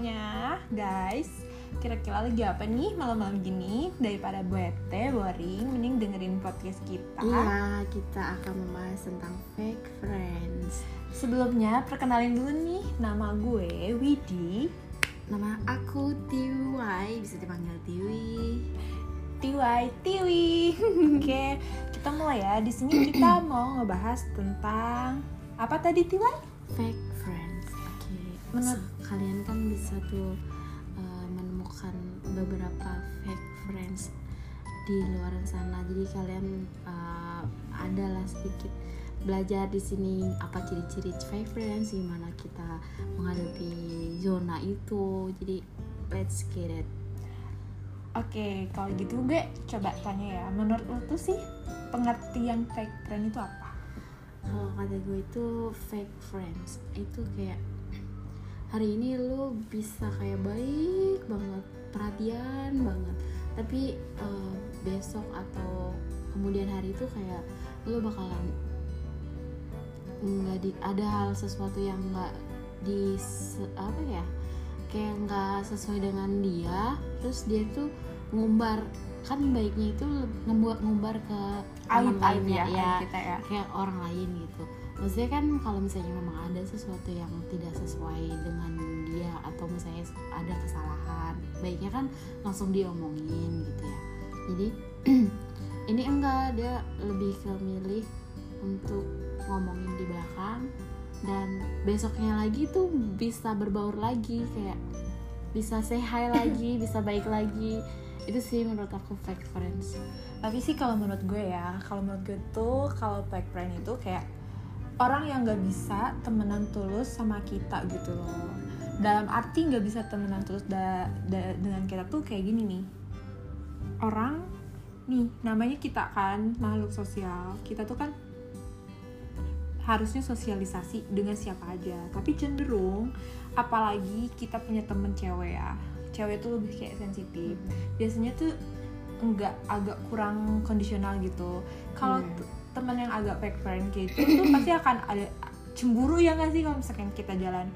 semuanya, guys. Kira-kira lagi apa nih malam-malam gini? Daripada bete, boring, mending dengerin podcast kita. Iya, kita akan membahas tentang fake friends. Sebelumnya, perkenalin dulu nih, nama gue Widi. Nama aku Tiwi, bisa dipanggil Tiwi. Tiwai, Tiwi. Oke, kita mulai ya. Di sini kita mau ngebahas tentang apa tadi Tiwai? Fake friends. Oke. Menurut- kalian kan bisa tuh uh, menemukan beberapa fake friends di luar sana. Jadi kalian uh, adalah sedikit belajar di sini apa ciri-ciri fake friends, gimana kita menghadapi zona itu. Jadi let's get it. Oke, kalau gitu gue coba tanya ya. Menurut lo tuh sih pengertian fake friend itu apa? kalau kata gue itu fake friends itu kayak hari ini lu bisa kayak baik banget perhatian banget. Tapi eh, besok atau kemudian hari itu kayak lu bakalan nggak di ada hal sesuatu yang nggak di apa ya kayak nggak sesuai dengan dia terus dia tuh ngumbar. Kan baiknya itu ngebuat ngumbar ke Aib teman aib lainnya, ya, aib kita ya. kayak orang lain gitu maksudnya kan kalau misalnya memang ada sesuatu yang tidak sesuai dengan dia atau misalnya ada kesalahan baiknya kan langsung diomongin gitu ya. Jadi ini enggak dia lebih ke milih untuk ngomongin di belakang dan besoknya lagi tuh bisa berbaur lagi kayak bisa say hi lagi bisa baik lagi. Itu sih menurut aku fake friends. Tapi sih kalau menurut gue ya, kalau menurut gue tuh kalau fake friend itu kayak orang yang nggak bisa temenan tulus sama kita gitu loh. Dalam arti nggak bisa temenan tulus da- da- dengan kita tuh kayak gini nih. Orang nih namanya kita kan makhluk sosial. Kita tuh kan harusnya sosialisasi dengan siapa aja. Tapi cenderung apalagi kita punya temen cewek ya. Cewek tuh lebih kayak sensitif. Biasanya tuh enggak agak kurang kondisional gitu. Kalau Hmm. Teman yang agak fake friend kayak gitu tuh pasti akan ada cemburu ya nggak sih kalau misalkan kita jalan.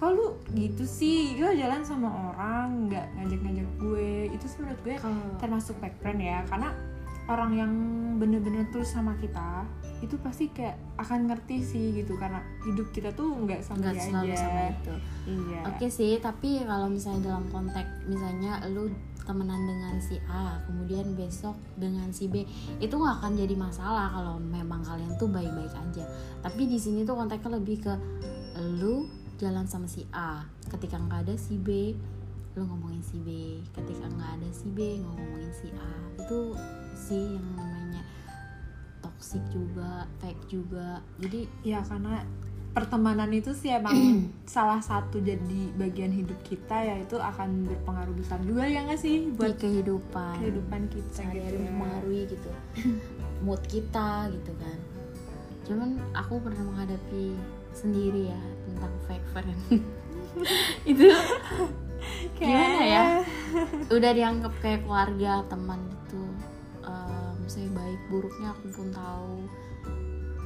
Kalau lu gitu sih, gue jalan sama orang nggak ngajak-ngajak gue, itu sih menurut gue termasuk fake friend ya, karena orang yang bener-bener tulus sama kita itu pasti kayak akan ngerti sih gitu karena hidup kita tuh nggak sama dia selalu aja. sama itu Iya. Oke sih, tapi kalau misalnya dalam konteks misalnya lu temenan dengan si A, kemudian besok dengan si B, itu nggak akan jadi masalah kalau memang kalian tuh baik-baik aja. Tapi di sini tuh konteksnya lebih ke lu jalan sama si A, ketika nggak ada si B, lu ngomongin si B, ketika nggak ada si B, ngomongin si A. Itu sih yang namanya toxic juga, fake juga. Jadi Ya karena pertemanan itu sih emang salah satu jadi bagian hidup kita ya itu akan berpengaruh besar juga ya nggak sih di buat kehidupan kehidupan kita gitu ya. mempengaruhi gitu. Mood kita gitu kan. Cuman aku pernah menghadapi sendiri ya tentang fake friend. Itu gimana ya? Udah dianggap kayak keluarga teman gitu. Eh, misalnya baik buruknya aku pun tahu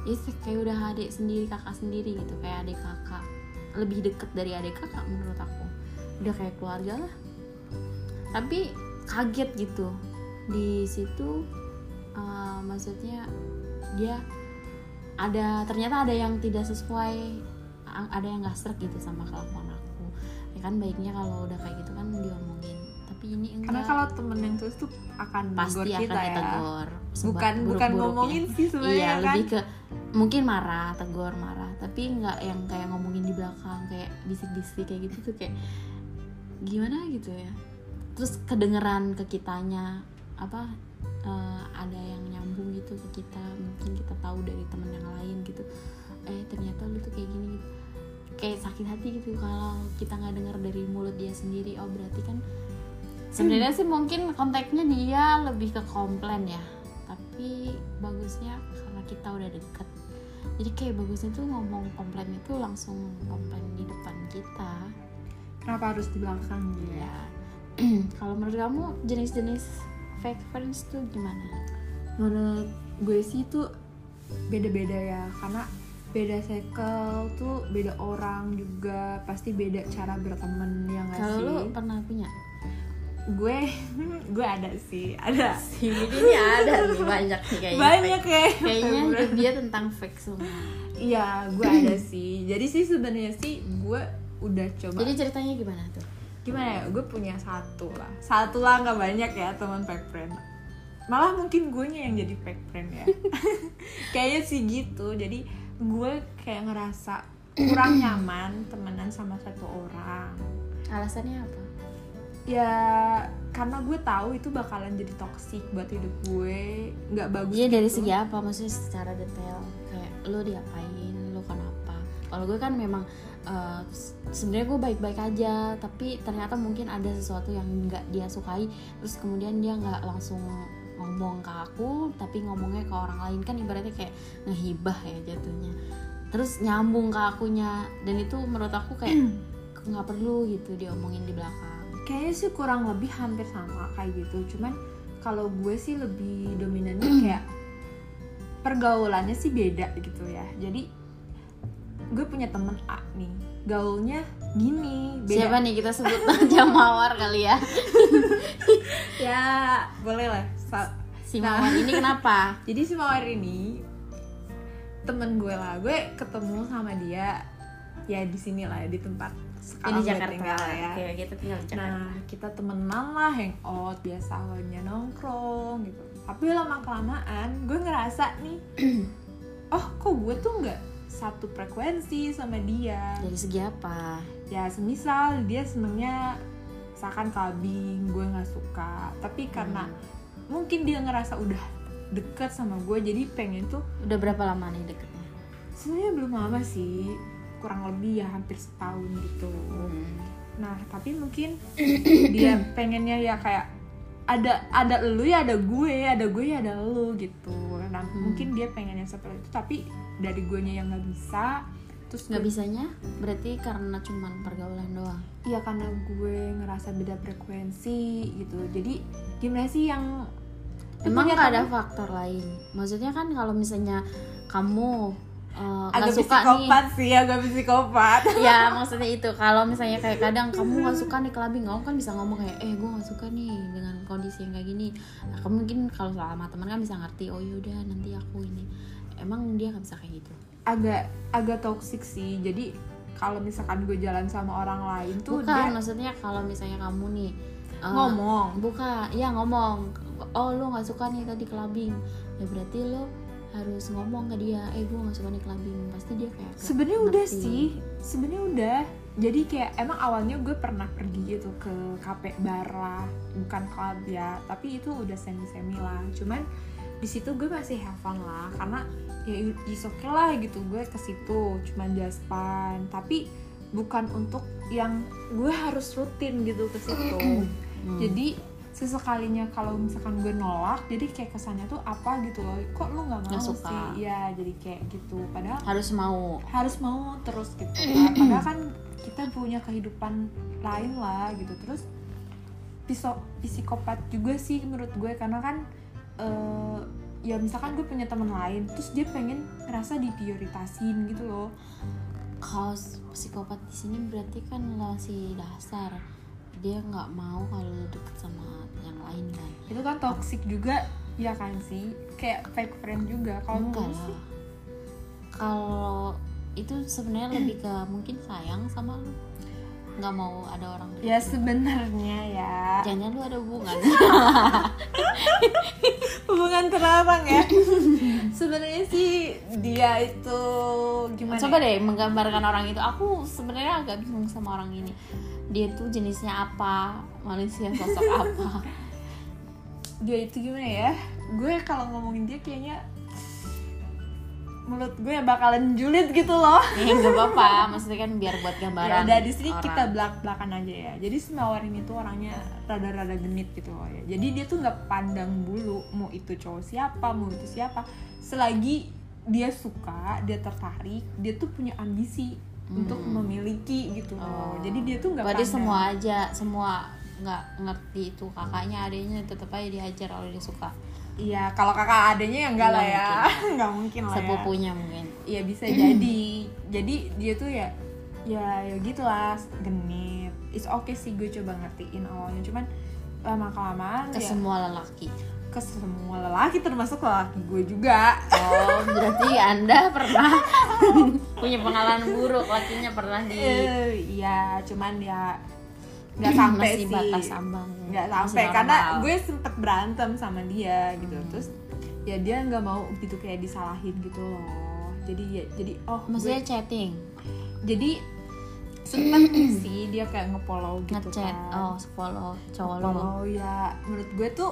ya kayak udah adik sendiri kakak sendiri gitu kayak adik kakak. Lebih deket dari adik kakak menurut aku. Udah kayak keluarga lah. Tapi kaget gitu. Di situ uh, maksudnya dia ada ternyata ada yang tidak sesuai ada yang gak serak gitu sama kelakuan aku. Ya kan baiknya kalau udah kayak gitu kan diomongin tapi ini enggak. karena kalau temen yang tulus tuh akan pasti akan kita ya. ditegur. Sebab bukan bukan ngomongin sih sebenarnya iya kan? lebih ke mungkin marah tegur marah. Tapi nggak yang kayak ngomongin di belakang kayak bisik-bisik kayak gitu tuh kayak gimana gitu ya. Terus kedengeran ke kitanya apa eh, ada yang nyambung gitu ke kita mungkin kita tahu dari teman yang lain gitu. Eh ternyata lu tuh kayak gini gitu. Kayak sakit hati gitu kalau kita nggak dengar dari mulut dia sendiri. Oh berarti kan sebenarnya sih mungkin konteksnya dia lebih ke komplain ya. Tapi bagusnya karena kita udah deket. Jadi kayak bagusnya tuh ngomong komplain itu langsung komplain di depan kita. Kenapa harus di belakang gitu ya. Kalau menurut kamu jenis-jenis fake friends tuh gimana? Menurut gue sih itu beda-beda ya. Karena beda circle tuh beda orang juga. Pasti beda cara berteman ya nggak kalau sih? lu pernah punya gue gue ada sih ada. Si ini ada nih banyak nih kayaknya. Banyak ya. Kayaknya hidup dia tentang fake semua. Iya gue ada sih. Jadi sih sebenarnya sih gue udah coba. Jadi ceritanya gimana tuh? Gimana ya? Gue punya satu lah. Satu lah nggak banyak ya teman fake friend. Malah mungkin gue yang jadi fake friend ya. Kayaknya sih gitu. Jadi gue kayak ngerasa kurang nyaman temenan sama satu orang. Alasannya apa ya karena gue tahu itu bakalan jadi toksik buat hidup gue. Nggak bagus Iya dari gitu. segi apa? Maksudnya secara detail. Kayak lu diapain? Lu kenapa kalau gue kan memang eh, s- sebenarnya gue baik-baik aja. Tapi ternyata mungkin ada sesuatu yang nggak dia sukai. Terus kemudian dia nggak langsung ngomong ke aku tapi ngomongnya ke orang lain. Kan ibaratnya kayak ngehibah ya jatuhnya. Terus nyambung ke akunya. Dan itu menurut aku kayak nggak perlu gitu diomongin di belakang kayaknya sih kurang lebih hampir sama kayak gitu. Cuman kalau gue sih lebih dominannya kayak pergaulannya sih beda gitu ya. Jadi gue punya temen A nih. Gaulnya gini beda. Siapa nih? Kita sebut aja mawar kali ya. Ya boleh lah. Si Nah. mawar ini kenapa? Jadi si mawar ini temen gue lah. Gue ketemu sama dia ya di sini lah di tempat sekarang ini gue Jakarta. tinggal ya. Oke, kita tinggal di Jakarta. Nah, kita temenan lah hangout biasa awalnya nongkrong gitu. Tapi lama kelamaan gue ngerasa nih, oh kok gue tuh nggak satu frekuensi sama dia. dari segi apa? Ya semisal dia senengnya misalkan kambing, gue nggak suka. Tapi karena mungkin dia ngerasa udah deket sama gue, jadi pengen tuh udah berapa lama nih deketnya? Sebenarnya belum lama sih, kurang lebih ya hampir setahun gitu. Nah, tapi mungkin dia pengennya ya kayak ada ada lu ya ada gue, ada gue ya ada lu gitu. Nah, Hmm. mungkin dia pengennya seperti itu, tapi dari gue nya yang nggak bisa. Terus nggak bisanya berarti karena cuman pergaulan doang Iya karena gue ngerasa beda frekuensi gitu. Jadi gimana sih yang emang nggak ada faktor lain maksudnya kan kalau misalnya kamu nggak agak suka nih. psikopat sih, agak psikopat. ya maksudnya itu. Kalau misalnya kayak kadang kamu nggak suka nih kelabing kamu kan bisa ngomong kayak eh gue nggak suka nih dengan kondisi yang kayak gini. Nah, kamu mungkin kalau sama teman kan bisa ngerti oh yaudah nanti aku ini. Emang dia nggak bisa kayak gitu? Agak agak toksik sih. Jadi kalau misalkan gue jalan sama orang lain tuh bukan dia maksudnya kalau misalnya kamu nih eh, ngomong. buka ya ngomong. Oh lu nggak suka nih tadi clubbing ya berarti lo harus ngomong ke dia eh gue nggak suka nih clubbing pasti dia kayak sebenarnya udah sih. Sebenarnya udah. Jadi kayak emang awalnya gue pernah pergi gitu ke kafe bar lah bukan club ya tapi itu udah semi semi lah. Cuman di situ gue masih have fun lah karena ya is okay lah gitu gue ke situ cuman just fun tapi bukan untuk yang gue harus rutin gitu ke situ. Hmm. jadi sesekalinya kalau misalkan gue nolak jadi kayak kesannya tuh apa gitu loh. Kok lu nggak mau Nggak suka. sih? Ya jadi kayak gitu. Padahal harus mau. harus mau terus gitu. Kan. padahal kan kita punya kehidupan lain lah gitu. Terus piso psikopat juga sih menurut gue karena kan eh, ya misalkan gue punya teman lain terus dia pengen ngerasa diprioritasin gitu loh. Kalau psikopat di sini berarti kan masih dasar dia nggak mau kalau lu deket sama yang lain kan? Itu kan toxic juga ya kan sih? Kayak fake friend juga. Kalau enggak sih? Kalau itu sebenarnya lebih ke mungkin sayang sama lu. Nggak mau ada orang ya sebenarnya ya. Jangan lu ada hubungan. Hubungan terlarang ya. Sebenarnya sih dia itu gimana coba ya? deh menggambarkan orang itu. Aku sebenarnya agak bingung sama orang ini dia tuh jenisnya apa? Manusia sosok apa? Dia itu gimana ya? Gue kalau ngomongin dia kayaknya menurut gue bakalan julid gitu loh. Ya nggak apa-apa. Maksudnya kan biar buat ya gambaran udah di sini orang. kita belak belakan aja ya. Jadi si mawar ini tuh orangnya rada-rada genit gitu loh ya. Jadi dia tuh nggak pandang bulu mau itu cowok siapa mau itu siapa. Selagi dia suka dia tertarik dia tuh punya ambisi untuk memiliki gitu loh. Hmm. Oh. jadi dia tuh nggak berarti pandang. semua aja semua nggak ngerti itu kakaknya adiknya tetap aja diajar kalau dia suka. Iya kalau kakak adanya ya enggak lah ya. nggak mungkin lah ya. Sepupunya mungkin. Iya bisa jadi. Jadi dia tuh ya ya ya gitulah genit. It's okay sih gue coba ngertiin awalnya. Cuman lama kelamaan ke ya, semua lelaki ke semua lelaki termasuk lelaki gue juga. Oh berarti anda pernah punya pengalaman buruk lakinya pernah di Eh, iya cuman ya nggak sampai masih sih. batas ambang. Nggak sampai karena gue sempet berantem sama dia gitu. Terus ya dia nggak mau gitu kayak disalahin gitu loh. Jadi ya jadi oh gue- maksudnya chatting? Jadi sempet sih dia kayak ngefollow gitu ngechat kan. oh follow cowok lo ya. Menurut gue tuh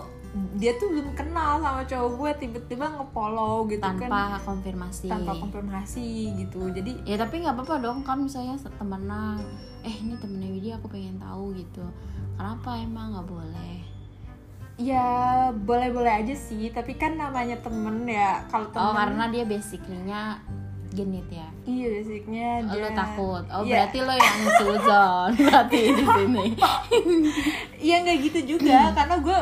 dia tuh belum kenal sama cowok gue tiba-tiba ngefollow gitu kan. Tanpa konfirmasi. Tanpa konfirmasi gitu. Jadi ya tapi nggak apa-apa dong kan misalnya temenan eh ini temennya Widya aku pengen tahu gitu. Kenapa emang nggak boleh? Ya boleh-boleh aja sih tapi kan namanya temen ya kalau temen oh karena dia basicnya genit ya? Iya basicnya Oh, dia lo takut. Oh Iya. berarti lo yang suzon berarti di sini. Iya nggak gitu juga karena gue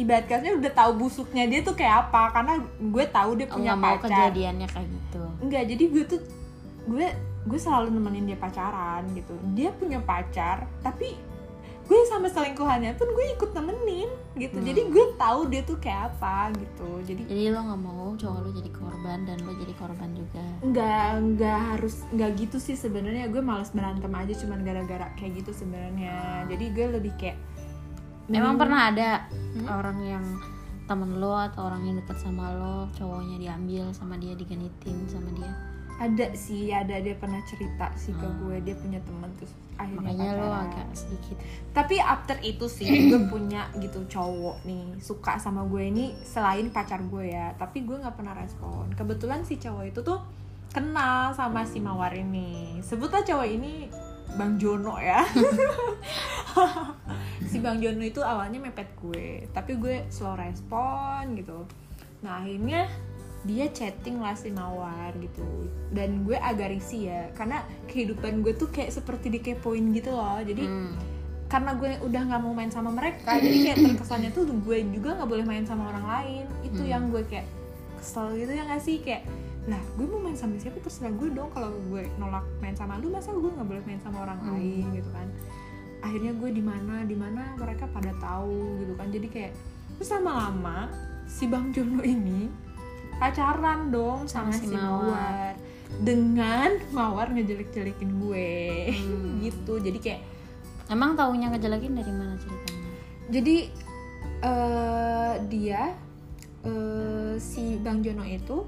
ibarat katanya udah tahu busuknya dia tuh kayak apa karena gue tahu dia oh, punya nggak mau pacar kejadiannya kayak gitu Enggak, jadi gue tuh gue gue selalu nemenin dia pacaran gitu. Dia punya pacar, tapi gue sama selingkuhannya pun gue ikut nemenin gitu. Hmm. Jadi gue tahu dia tuh kayak apa gitu. Jadi jadi lo nggak mau cowok lo jadi korban dan lo jadi korban juga nggak nggak harus nggak gitu sih sebenarnya gue males berantem aja cuman gara-gara kayak gitu sebenarnya. Jadi gue lebih kayak emang hmm, pernah ada Hmm? orang yang temen lo atau orang yang deket sama lo cowoknya diambil sama dia digenitin sama dia? Ada sih ada. Dia pernah cerita sih ke Hmm. gue dia punya temen terus akhirnya makanya lo agak sedikit. Tapi after itu sih gue punya gitu cowok nih suka sama gue ini selain pacar gue ya. Tapi gue nggak pernah respon. Kebetulan si cowok itu tuh kenal sama si mawar ini. Sebutlah cowok ini bang Jono ya si bang Jono itu awalnya mepet gue tapi gue slow respon gitu. Nah akhirnya dia chatting lah si mawar gitu. Dan gue agak risih ya karena kehidupan gue tuh kayak seperti dikepoin gitu loh. Jadi Hmm. karena gue udah nggak mau main sama mereka jadi kayak terkesannya tuh gue juga nggak boleh main sama orang lain. Itu Hmm. yang gue kayak kesel gitu ya nggak sih? Kayak lah gue mau main sama siapa? Terserah gue dong. Kalau gue nolak main sama lu masa gue nggak boleh main sama orang Hmm. lain? Gitu kan akhirnya gue di mana di mana mereka pada tahu gitu kan. Jadi kayak terus lama-lama si bang Jono ini pacaran dong sama, Sama si Mawar. Mawar. Dengan Mawar ngejelek-jelekin gue. Hmm. gitu. Jadi kayak emang taunya ngejelekin dari mana ceritanya? Jadi eh, dia eh, si Bang Jono itu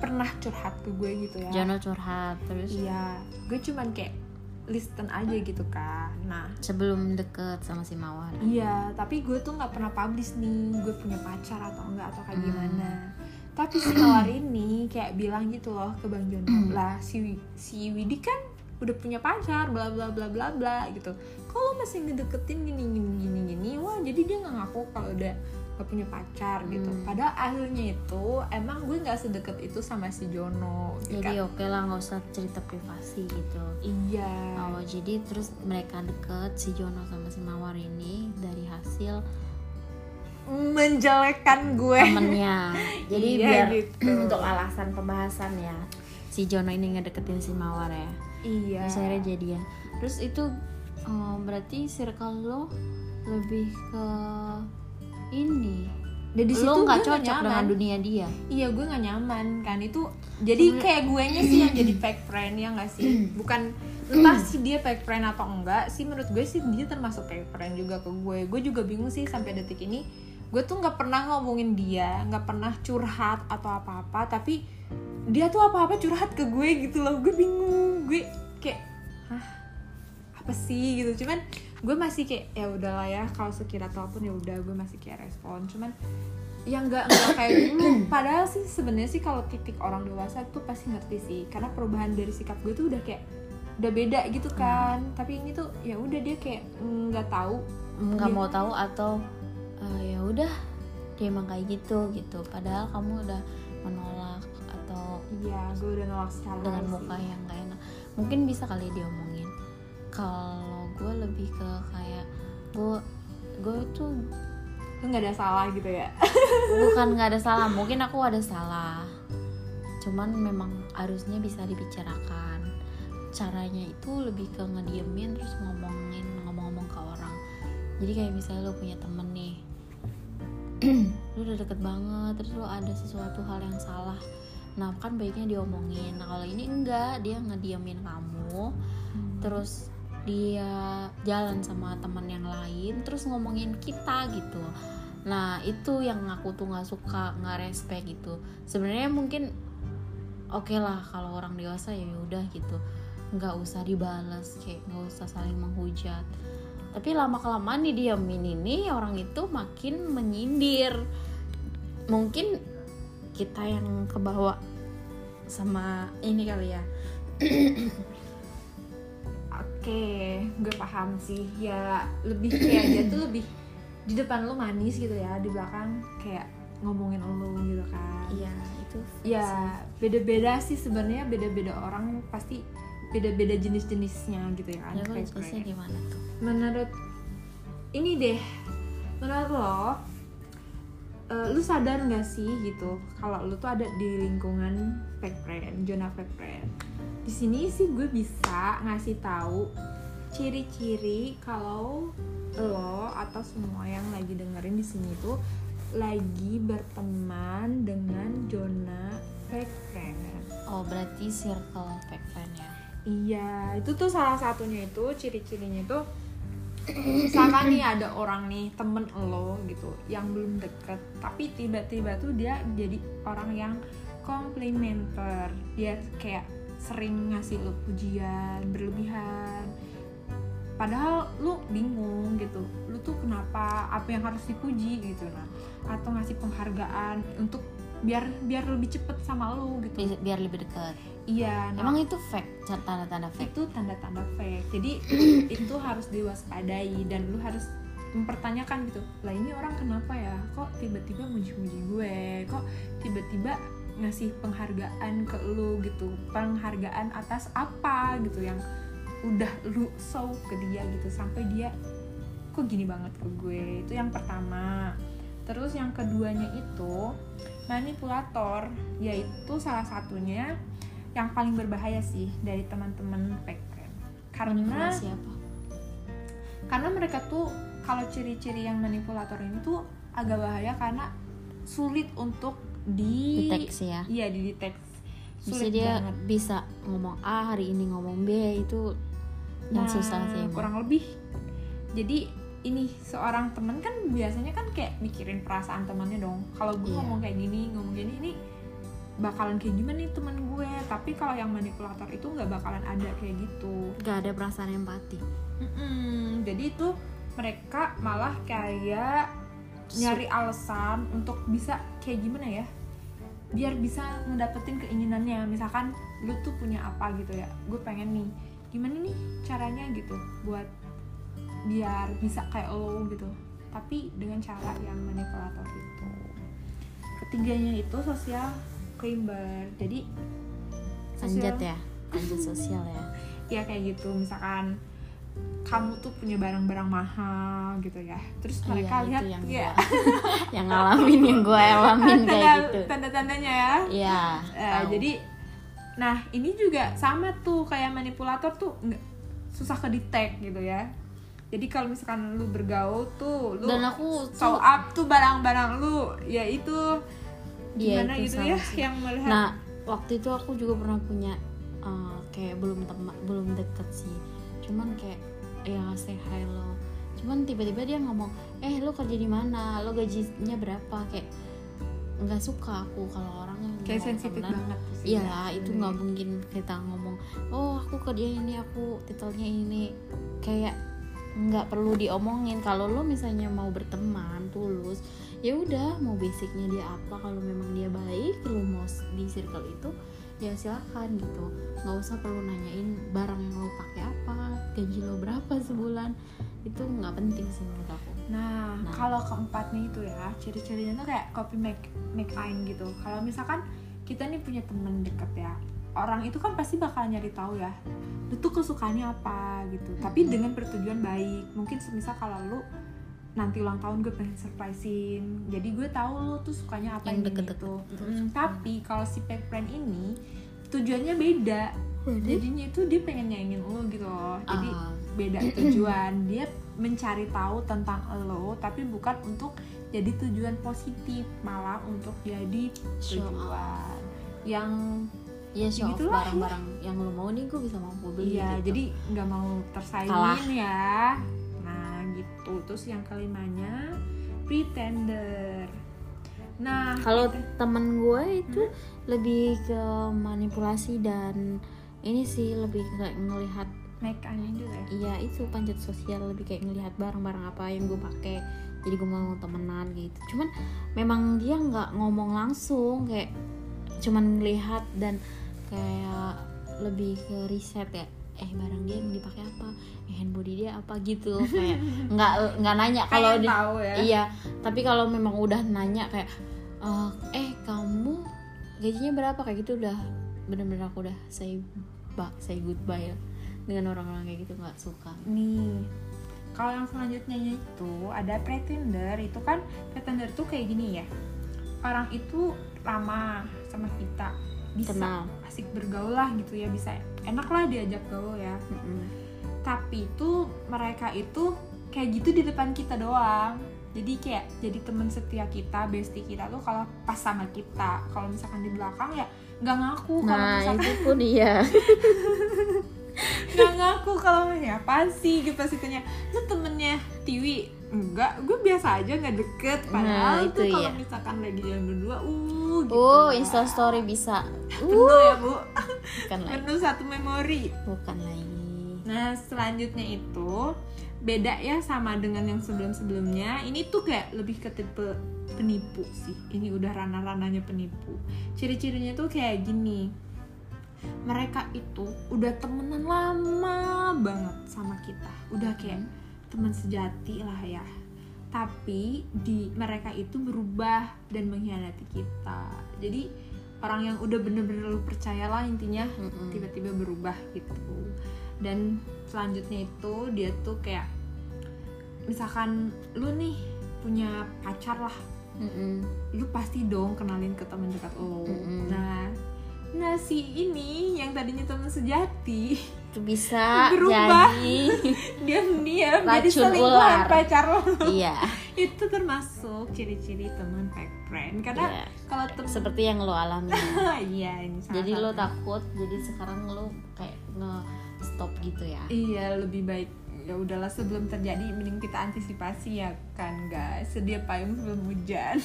pernah curhat ke gue gitu ya. Jono curhat terus? Iya. Gue cuman kayak listen aja gitu kan nah sebelum deket sama si Mawar iya tapi gue tuh nggak pernah publish nih gue punya pacar atau enggak atau kayak Hmm. gimana. Tapi si Mawar ini kayak bilang gitu loh ke Bang Hmm. Jono lah si si Widi kan udah punya pacar bla bla bla bla bla gitu. Kalau masih ngedeketin gini gini gini gini? Wah jadi dia nggak ngaku kalau udah gak punya pacar gitu Hmm. padahal akhirnya itu emang gue nggak sedekat itu sama si Jono gitu jadi kan. oke lah nggak usah cerita privasi gitu iya Oh, jadi terus mereka deket si Jono sama si Mawar ini dari hasil menjelekkan gue temennya. Jadi Iya, biar gitu. untuk alasan pembahasan ya, si Jono ini ngedeketin si Mawar ya. iya Terus akhirnya jadian. Terus itu oh, berarti circle lo lebih ke ini. dan di situ lo nggak cocok nyaman. dengan dunia dia. iya gue nggak nyaman kan? Itu jadi kayak gue nya sih yang jadi fake friend ya nggak sih? Bukan entah sih dia fake friend atau enggak sih menurut gue sih dia termasuk fake friend juga ke gue. Gue juga bingung sih sampai detik ini. Gue tuh nggak pernah ngomongin dia nggak pernah curhat atau apa apa tapi dia tuh apa apa curhat ke gue gitu loh. Gue bingung gue kayak hah? Apa sih? gitu. Cuman gue masih kayak ya udahlah ya kalau sekira telepon ya udah gue masih kayak respon. Cuman yang nggak nggak kayak dulu. Padahal sih sebenarnya sih kalau titik orang dewasa tuh pasti ngerti sih. Karena perubahan dari sikap gue tuh udah kayak udah beda gitu kan. Tapi ini tuh ya udah dia kayak nggak tahu. Nggak Dia- mau tahu atau "Ah, ya udah dia emang kayak gitu gitu. Padahal kamu udah menolak atau iya gue udah nolak secara dengan muka sih. yang gak enak. Mungkin bisa kali diomongin kalau gue lebih ke kayak gue gue tuh lu nggak ada salah gitu ya? Bukan nggak ada salah mungkin aku ada salah. Cuman memang harusnya bisa dibicarakan. Caranya itu lebih ke ngediemin terus ngomongin ngomong-ngomong ke orang. Jadi kayak misalnya lo punya temen nih lu udah deket banget terus lo ada sesuatu hal yang salah. Nah kan baiknya diomongin. Nah kalau ini enggak dia ngediemin kamu. Terus dia jalan sama teman yang lain terus ngomongin kita gitu. Nah itu yang aku tuh nggak suka nggak respect gitu. Sebenarnya mungkin oke lah kalau orang dewasa ya udah gitu. Nggak usah dibalas kayak nggak usah saling menghujat. Tapi lama kelamaan didiamin ini orang itu makin menyindir. Mungkin kita yang kebawa sama ini kali ya Oke, gue paham sih. Ya lebih kayak dia tuh lebih di depan lu manis gitu ya, di belakang kayak ngomongin lu gitu kan. iya itu Ya beda-beda sih sebenarnya beda-beda orang pasti beda-beda jenis-jenisnya gitu ya kan. ya friend. gimana tuh Menurut ini deh, menurut lo, eh, lu sadar nggak sih gitu kalau lu tuh ada di lingkungan fake friend, zona fake friend. Di sini sih gue bisa ngasih tahu ciri-ciri kalau lo atau semua yang lagi dengerin di sini tuh lagi berteman dengan zona fake friend. oh berarti circle fake friend ya Iya, itu tuh salah satunya itu ciri-cirinya itu misalkan nih ada orang nih temen lo gitu yang belum deket tapi tiba-tiba tuh dia jadi orang yang komplimenter dia kayak sering ngasih lo pujian berlebihan. Padahal lu bingung gitu. Lu tuh kenapa apa yang harus dipuji gitu nah. Atau ngasih penghargaan untuk biar biar lebih cepet sama lu gitu. Bi- biar lebih dekat. Iya nah, emang itu fake? Tanda-tanda fake? Itu tanda-tanda fake. Jadi itu harus diwaspadai dan lu harus mempertanyakan gitu. Lah ini orang kenapa ya? Kok tiba-tiba muji-muji gue? Kok tiba-tiba ngasih penghargaan ke lu gitu penghargaan atas apa gitu yang udah lu show ke dia gitu sampai dia kok gini banget ke gue? Itu yang pertama. Terus yang keduanya itu manipulator yaitu salah satunya yang paling berbahaya sih dari teman-teman fake friend. Karena manipulasi apa? Karena mereka tuh kalau ciri-ciri yang manipulator ini tuh agak bahaya karena sulit untuk di deteksi ya. Iya dideteksi bisa sulit dia banget. bisa ngomong A hari ini ngomong B itu yang Nah, susah sih emang. kurang lebih. Jadi ini seorang temen kan biasanya kan kayak mikirin perasaan temannya dong. Kalau gue Iya. ngomong kayak gini ngomong gini ini bakalan kayak gimana nih teman gue? Tapi kalau yang manipulator itu nggak bakalan ada kayak gitu. Gak ada perasaan empati. Mm-mm, jadi itu mereka malah kayak nyari alasan untuk bisa kayak gimana ya? Biar bisa ngedapetin keinginannya. Misalkan lu tuh punya apa gitu ya? Gue pengen nih gimana nih caranya gitu buat biar bisa kayak lo gitu? Tapi dengan cara yang manipulator itu. Ketiganya itu sosial climber jadi anjat ya? Anjat sosial ya. Ya kayak gitu. Misalkan kamu tuh punya barang-barang mahal gitu ya. Terus Iya, mereka itu lihat yang ya gua yang ngalamin yang gue alamin kayak gitu. tanda-tandanya ya. Iya, tahu. jadi nah ini juga sama tuh kayak manipulator tuh nggak susah kedetek gitu ya. Jadi kalau misalkan lu bergaul tuh lu dan aku show tuh up tuh barang-barang lu ya itu. Iya, gimana itu gitu ya sih. yang melihat? Nah waktu itu aku juga pernah punya eh, kayak belum teman belum deket sih cuman kayak ya say hi lo cuman tiba-tiba dia ngomong eh lo kerja di mana lo gajinya berapa kayak nggak suka aku kalau orang yang kayak sensitif banget sih Iya ya. lah, itu Iya. nggak mungkin kita ngomong, oh aku kerja ini, aku titelnya ini, kayak nggak perlu diomongin. Kalau lo misalnya mau berteman tulus, ya udah mau basicnya dia apa. Kalau memang dia baik, lo mau di circle itu, ya silakan gitu. Nggak usah perlu nanyain barang yang lo pakai apa, gaji lo berapa sebulan. Itu nggak penting sih menurut aku. Nah, Nah. kalau keempatnya itu ya, ciri-cirinya tuh kayak copy make make aing gitu. Kalau misalkan kita nih punya temen deket ya, orang itu kan pasti bakal nyari tahu ya, lu tuh kesukaannya apa gitu. Tapi dengan bertujuan baik. Mungkin semisal kalau lu nanti ulang tahun gue pengen surprisein. Jadi gue tahu lo tuh sukanya apa Yang deket-deket. gitu. Gitu. Mm, tapi kalau si fake friend ini tujuannya beda. Jadinya itu dia pengen nyaingin lo gitu loh. Jadi Ah. beda tujuan. Dia mencari tahu tentang lo tapi bukan untuk jadi tujuan positif malah untuk jadi tujuan yang ya show off Begitulah, barang-barang yang lo mau nih gue bisa mampu beli iya gitu. jadi nggak mau tersaingin Kalah. ya gitu terus yang kelimanya pretender. Nah kalau temen gue itu lebih ke manipulasi dan ini sih lebih kayak ngelihat make anjing juga ya? Iya itu panjat sosial lebih kayak ngelihat barang-barang apa yang gue pakai jadi gue mau temenan gitu. Cuman memang dia nggak ngomong langsung kayak cuman ngelihat dan kayak lebih ke riset ya eh barang dia yang dipakai apa? Eh hand body dia apa? Gitu kayak nggak nggak nanya kalau di- tahu ya. Iya tapi kalau memang udah nanya kayak eh, eh kamu gajinya berapa? Kayak gitu udah bener-bener aku udah say bye say goodbye lah dengan orang-orang kayak gitu nggak suka. Nih kalau yang selanjutnya itu ada pretender itu kan pretender tuh kayak gini ya. Orang itu ramah sama kita bisa Kenal. asik bergaul lah gitu ya bisa enak lah diajak gaul ya. Mm-mm. tapi itu mereka itu kayak gitu di depan kita doang. Jadi kayak jadi teman setia kita bestie kita tuh kalau pas sama kita kalau misalkan di belakang ya nggak ngaku kalau nah misalkan itu pun iya. Nggak ngaku kalau ya apa sih? gitu pasti tanya lu temennya Tiwi enggak gue biasa aja nggak deket padahal Nah, itu tuh kalau iya. misalkan lagi jalan berdua uh gitu oh lah. insta story bisa penuh ya bu bukan lagi penuh satu memori bukan lagi Nah, selanjutnya itu beda ya sama dengan yang sebelum-sebelumnya. Ini tuh kayak lebih ke tipe penipu sih. Ini udah ranah-ranahnya penipu. Ciri-cirinya tuh kayak gini. Mereka itu udah temenan lama banget sama kita. Udah kayak teman sejati lah ya. Tapi di mereka itu berubah dan mengkhianati kita. Jadi orang yang udah bener-bener lu percaya lah intinya Mm-mm. tiba-tiba berubah gitu dan selanjutnya itu dia tuh kayak misalkan lu nih punya pacar lah Mm-mm. lu pasti dong kenalin ke teman dekat lo Mm-mm. nah nah si ini yang tadinya teman sejati itu bisa Berubah. jadi diam-diam jadi selingkuhan ular. pacar lo. Iya. Itu termasuk ciri-ciri teman fake friend. Karena Iya. kalau temen seperti yang lo alami. Iya ini jadi lo takut jadi sekarang lo kayak nge stop gitu ya? Iya lebih baik. Ya udahlah sebelum terjadi mending kita antisipasi ya kan guys. Sedia payung sebelum hujan.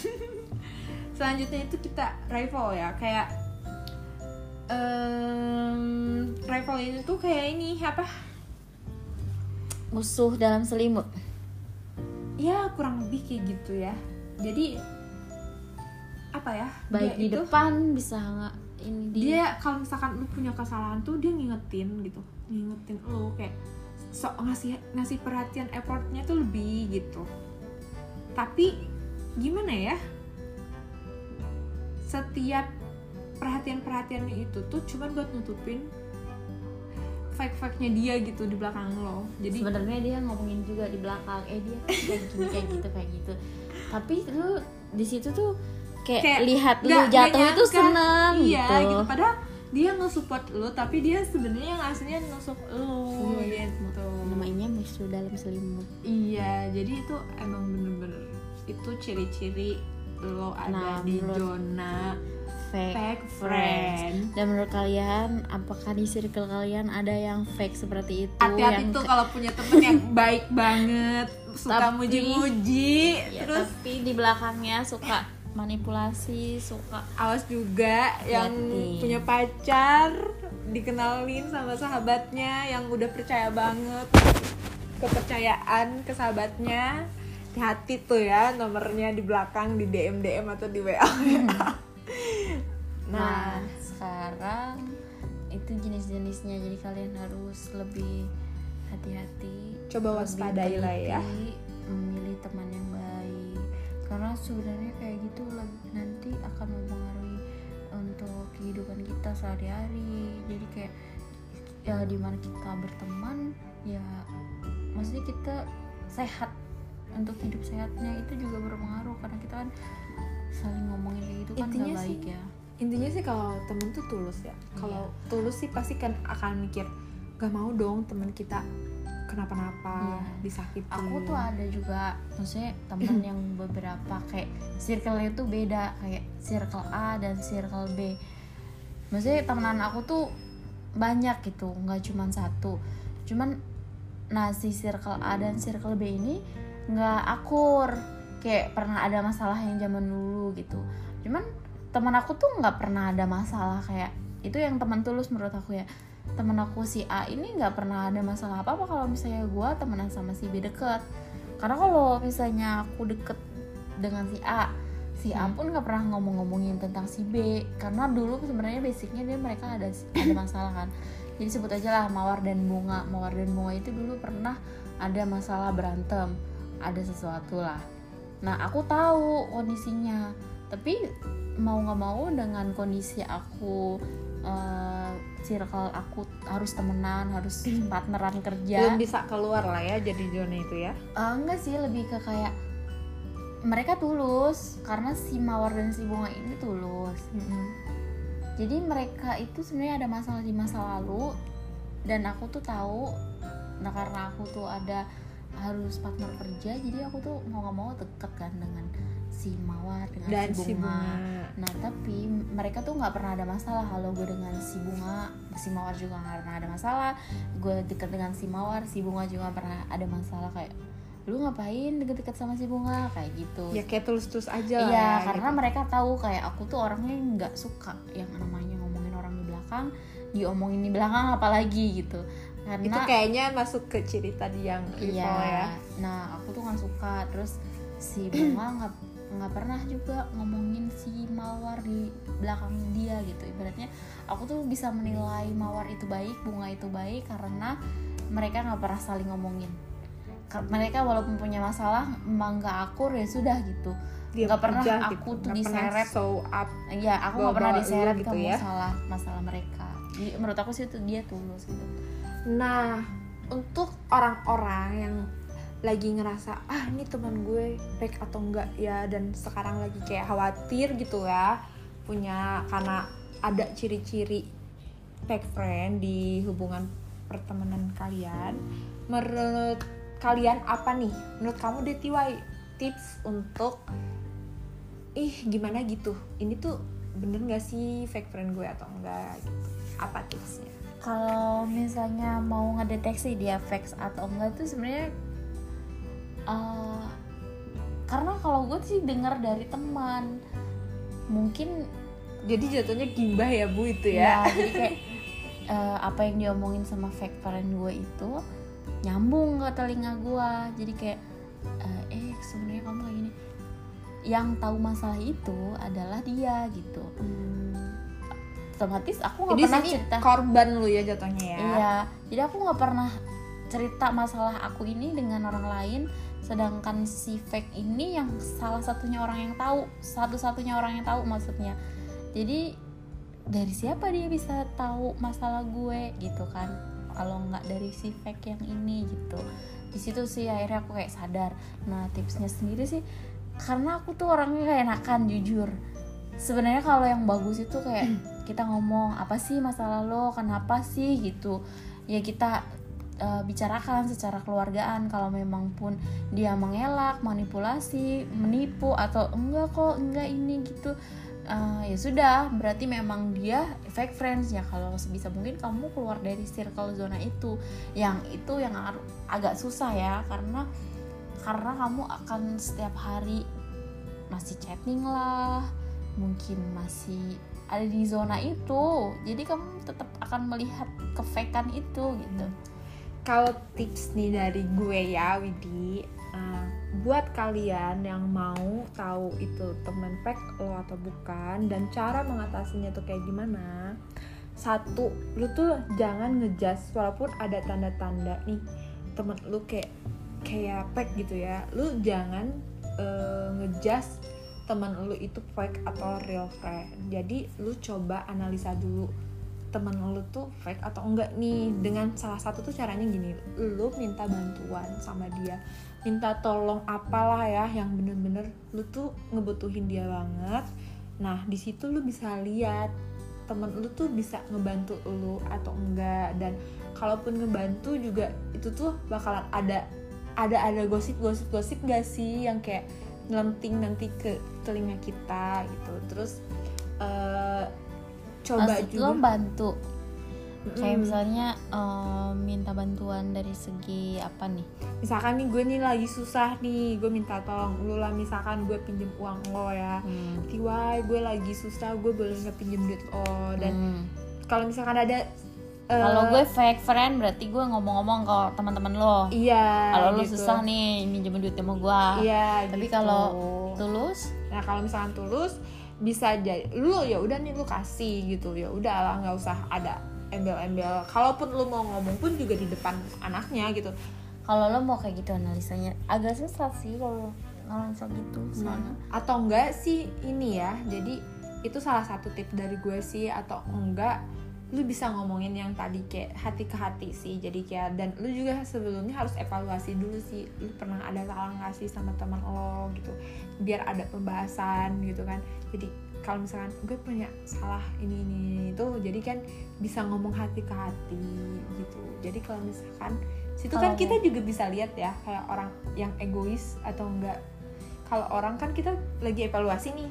Selanjutnya itu kita rival ya. Kayak em, rival ini tuh kayak ini apa? Musuh dalam selimut. Ya kurang lebih kayak gitu ya. Jadi apa ya? Baik di itu- depan bisa nggak ini dia, dia kalau misalkan lu punya kesalahan tuh dia ngingetin gitu. Ngingetin lu kayak sok ngasih ngasih perhatian effortnya tuh lebih gitu. Tapi gimana ya? Setiap perhatian perhatiannya itu tuh cuman buat nutupin fake fake nya dia gitu di belakang lo. Jadi sebenarnya dia ngomongin juga di belakang eh dia kayak gini kayak gitu kayak gitu. Tapi lu di situ tuh kayak, Kayak lihat lu nggak- jatuh itu seneng iya gitu, gitu. Padahal dia nge-support lo tapi dia sebenarnya yang aslinya nusuk lo Iya, gitu. Namanya musuh dalam selimut. Iya, jadi itu emang bener-bener itu ciri-ciri lo ada Nah, di menurut- zona fake, fake friend. dan menurut kalian apakah di circle kalian ada yang fake seperti itu? Hati-hati yang tuh kalau punya temen yang baik banget, suka muji-muji, Ya, terus tapi di belakangnya suka manipulasi suka awas juga yang Hati. punya pacar dikenalin sama sahabatnya yang udah percaya banget kepercayaan ke sahabatnya. Hati-hati tuh ya nomornya di belakang di DM DM atau di WA Nah, sekarang itu jenis-jenisnya jadi kalian harus lebih hati-hati. Coba waspadai lah ya. Memilih teman yang baik. Karena sebenarnya kayak gitu nanti akan mempengaruhi untuk kehidupan kita sehari-hari. Jadi kayak ya di mana kita berteman ya maksudnya kita sehat untuk hidup sehatnya itu juga berpengaruh karena kita kan saling ngomongin kayak gitu kan Intinya gak baik sih- ya. intinya sih kalau temen tuh tulus ya. Kalau tulus sih pasti kan akan mikir gak mau dong temen kita kenapa-napa Iya. disakiti. Aku tuh ada juga maksudnya teman yang beberapa kayak circle itu beda kayak circle A dan circle B. Maksudnya temenan aku tuh banyak gitu nggak cuma satu. Cuman nah si circle A dan circle B ini nggak akur kayak pernah ada masalah yang zaman dulu gitu. Cuman teman aku tuh nggak pernah ada masalah kayak itu yang teman tulus menurut aku ya. Temen aku si A ini nggak pernah ada masalah apa apa kalau misalnya gue temenan sama si B deket. Karena kalau misalnya aku deket dengan si A si A Hmm. pun nggak pernah ngomong-ngomongin tentang si B. Karena dulu sebenarnya basicnya dia mereka ada ada masalah kan. Jadi sebut aja lah mawar dan bunga. Mawar dan bunga itu dulu pernah ada masalah berantem. Ada sesuatu lah nah aku tahu kondisinya. Tapi mau nggak mau dengan kondisi aku eh, circle aku harus temenan harus partneran kerja. Belum bisa keluar lah ya jadi zona itu ya? Eh, enggak sih lebih ke kayak mereka tulus karena si mawar dan si bunga ini tulus. Jadi mereka itu sebenarnya ada masalah di masa lalu dan aku tuh tahu nah karena aku tuh ada harus partner kerja jadi aku tuh mau nggak mau deket kan dengan si mawar dengan dan si si bunga bunga Nah tapi mereka tuh nggak pernah ada masalah kalau gue dengan si bunga, si mawar juga nggak pernah ada masalah. Gue deket dengan si mawar, si bunga juga nggak pernah ada masalah kayak lu ngapain deket-deket sama si bunga kayak gitu. ya kayak tulus-tulus aja lah Iya ya, karena gitu. mereka tahu kayak aku tuh orangnya nggak suka yang namanya ngomongin orang di belakang, diomongin di belakang apalagi gitu. Karena itu kayaknya masuk ke ciri tadi yang Iya. ya Nah, aku tuh nggak suka. Terus si bunga nggak nggak pernah juga ngomongin si mawar di belakang dia gitu. Ibaratnya aku tuh bisa menilai mawar itu baik, bunga itu baik karena mereka nggak pernah saling ngomongin. Ka- Mereka walaupun punya masalah, emang nggak akur ya sudah gitu. Nggak pernah aja aku tuh Nggak pernah diseret. show up Iya, aku nggak pernah diseret ke gitu ya. masalah masalah mereka. Jadi menurut aku sih itu dia tulus gitu. Nah, untuk orang-orang yang lagi ngerasa ah ini teman gue baik atau enggak ya dan sekarang lagi kayak khawatir gitu ya punya karena ada ciri-ciri fake friend di hubungan pertemanan kalian menurut kalian apa nih? Menurut kamu DTY tips untuk ih gimana gitu? Ini tuh bener gak sih fake friend gue atau enggak? Gitu. Apa tipsnya kalau misalnya mau ngedeteksi dia fake atau enggak itu sebenarnya eh, karena kalau gue sih dengar dari teman mungkin jadi jatuhnya gimbah ya bu itu ya, ya jadi kayak eh, apa yang diomongin sama fake friend gue itu nyambung ke telinga gue jadi kayak eh, eh sebenarnya kamu kayak gini yang tahu masalah itu adalah dia gitu otomatis aku nggak pernah cerita korban lu ya jatuhnya ya Iya, jadi aku nggak pernah cerita masalah aku ini dengan orang lain, sedangkan si fake ini yang salah satunya orang yang tahu, satu-satunya orang yang tahu maksudnya. Jadi dari siapa dia bisa tahu masalah gue gitu kan? Kalau nggak dari si fake yang ini gitu. Di situ sih akhirnya aku kayak sadar. Nah tipsnya sendiri sih, karena aku tuh orangnya kayak enakan jujur. Sebenarnya kalau yang bagus itu kayak kita ngomong apa sih masalah lo, kenapa sih gitu. Ya kita uh, bicarakan secara keluargaan kalau memang pun dia mengelak, manipulasi, menipu atau enggak kok, enggak ini gitu. Uh, ya sudah, berarti memang dia fake friends ya. Kalau sebisa mungkin kamu keluar dari circle zona itu, yang itu yang ag- agak susah ya, karena karena kamu akan setiap hari masih chatting lah, mungkin masih ada di zona itu, jadi kamu tetap akan melihat kefakean itu gitu. kalau tips nih dari gue ya Widi uh, buat kalian yang mau tahu itu temen fake lo atau bukan dan cara mengatasinya tuh kayak gimana satu lu tuh jangan ngejudge walaupun ada tanda-tanda nih temen lu kayak kayak fake gitu ya lu jangan uh, ngejudge teman lu itu fake atau real friend. Jadi lu coba analisa dulu temen lu tuh fake atau enggak nih. Dengan salah satu tuh caranya gini lu minta bantuan sama dia. Minta tolong apalah ya yang bener-bener lu tuh ngebutuhin dia banget. Nah di situ lu bisa lihat temen lu tuh bisa ngebantu lu atau enggak. Dan kalaupun ngebantu juga itu tuh bakalan ada ada ada gosip-gosip gosip gak sih yang kayak ngelenting nanti ke telinga kita gitu terus eh, coba Maksud juga lo bantu kayak Mm. misalnya em, minta bantuan dari segi apa nih misalkan nih gue nih lagi susah nih gue minta tolong lu lah misalkan gue pinjem uang lo ya Hmm. Tiwai gue lagi susah gue boleh nggak pinjem duit lo dan Hmm. kalau misalkan ada eh, kalau gue fake friend berarti gue ngomong-ngomong ke teman-teman lo iya kalau lo gitu. susah nih minjem duit sama gue iya tapi gitu. kalau tulus nah kalau misalkan tulus bisa jadi lu ya udah nih lu kasih gitu. Ya udah lah nggak usah ada embel-embel. Kalaupun lu mau ngomong pun juga di depan anaknya gitu. Kalau lo mau kayak gitu analisanya agak susah sih kalau analisa gitu soalnya. Atau enggak sih ini ya jadi itu salah satu tip dari gue sih atau enggak lu bisa ngomongin yang tadi kayak hati ke hati sih. Jadi kayak dan lu juga sebelumnya harus evaluasi dulu sih. Lu pernah ada salah nggak sih sama teman lo gitu? Biar ada pembahasan gitu kan. Jadi kalau misalkan gue punya salah ini ini, itu jadi kan bisa ngomong hati ke hati gitu. Jadi kalau misalkan situ kan Kalau- kita juga bisa lihat ya kayak orang yang egois atau enggak. Kalau orang kan kita lagi evaluasi nih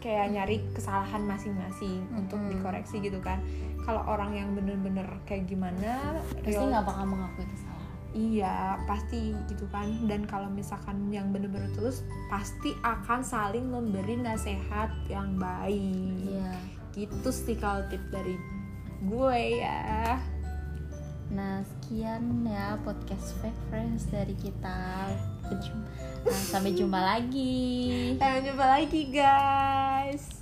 kayak nyari kesalahan masing-masing untuk Mm-mm. dikoreksi gitu kan. Kalau orang yang bener-bener kayak gimana pasti nggak bakal mengakui kesalahan. Iya pasti gitu kan. Dan kalau misalkan yang bener-bener tulus pasti akan saling memberi nasihat yang baik. Iya. Gitu sih kalau tip dari gue ya. Nah, sekian ya podcast Fake Friends dari kita. Nah, sampai jumpa lagi. sampai jumpa lagi guys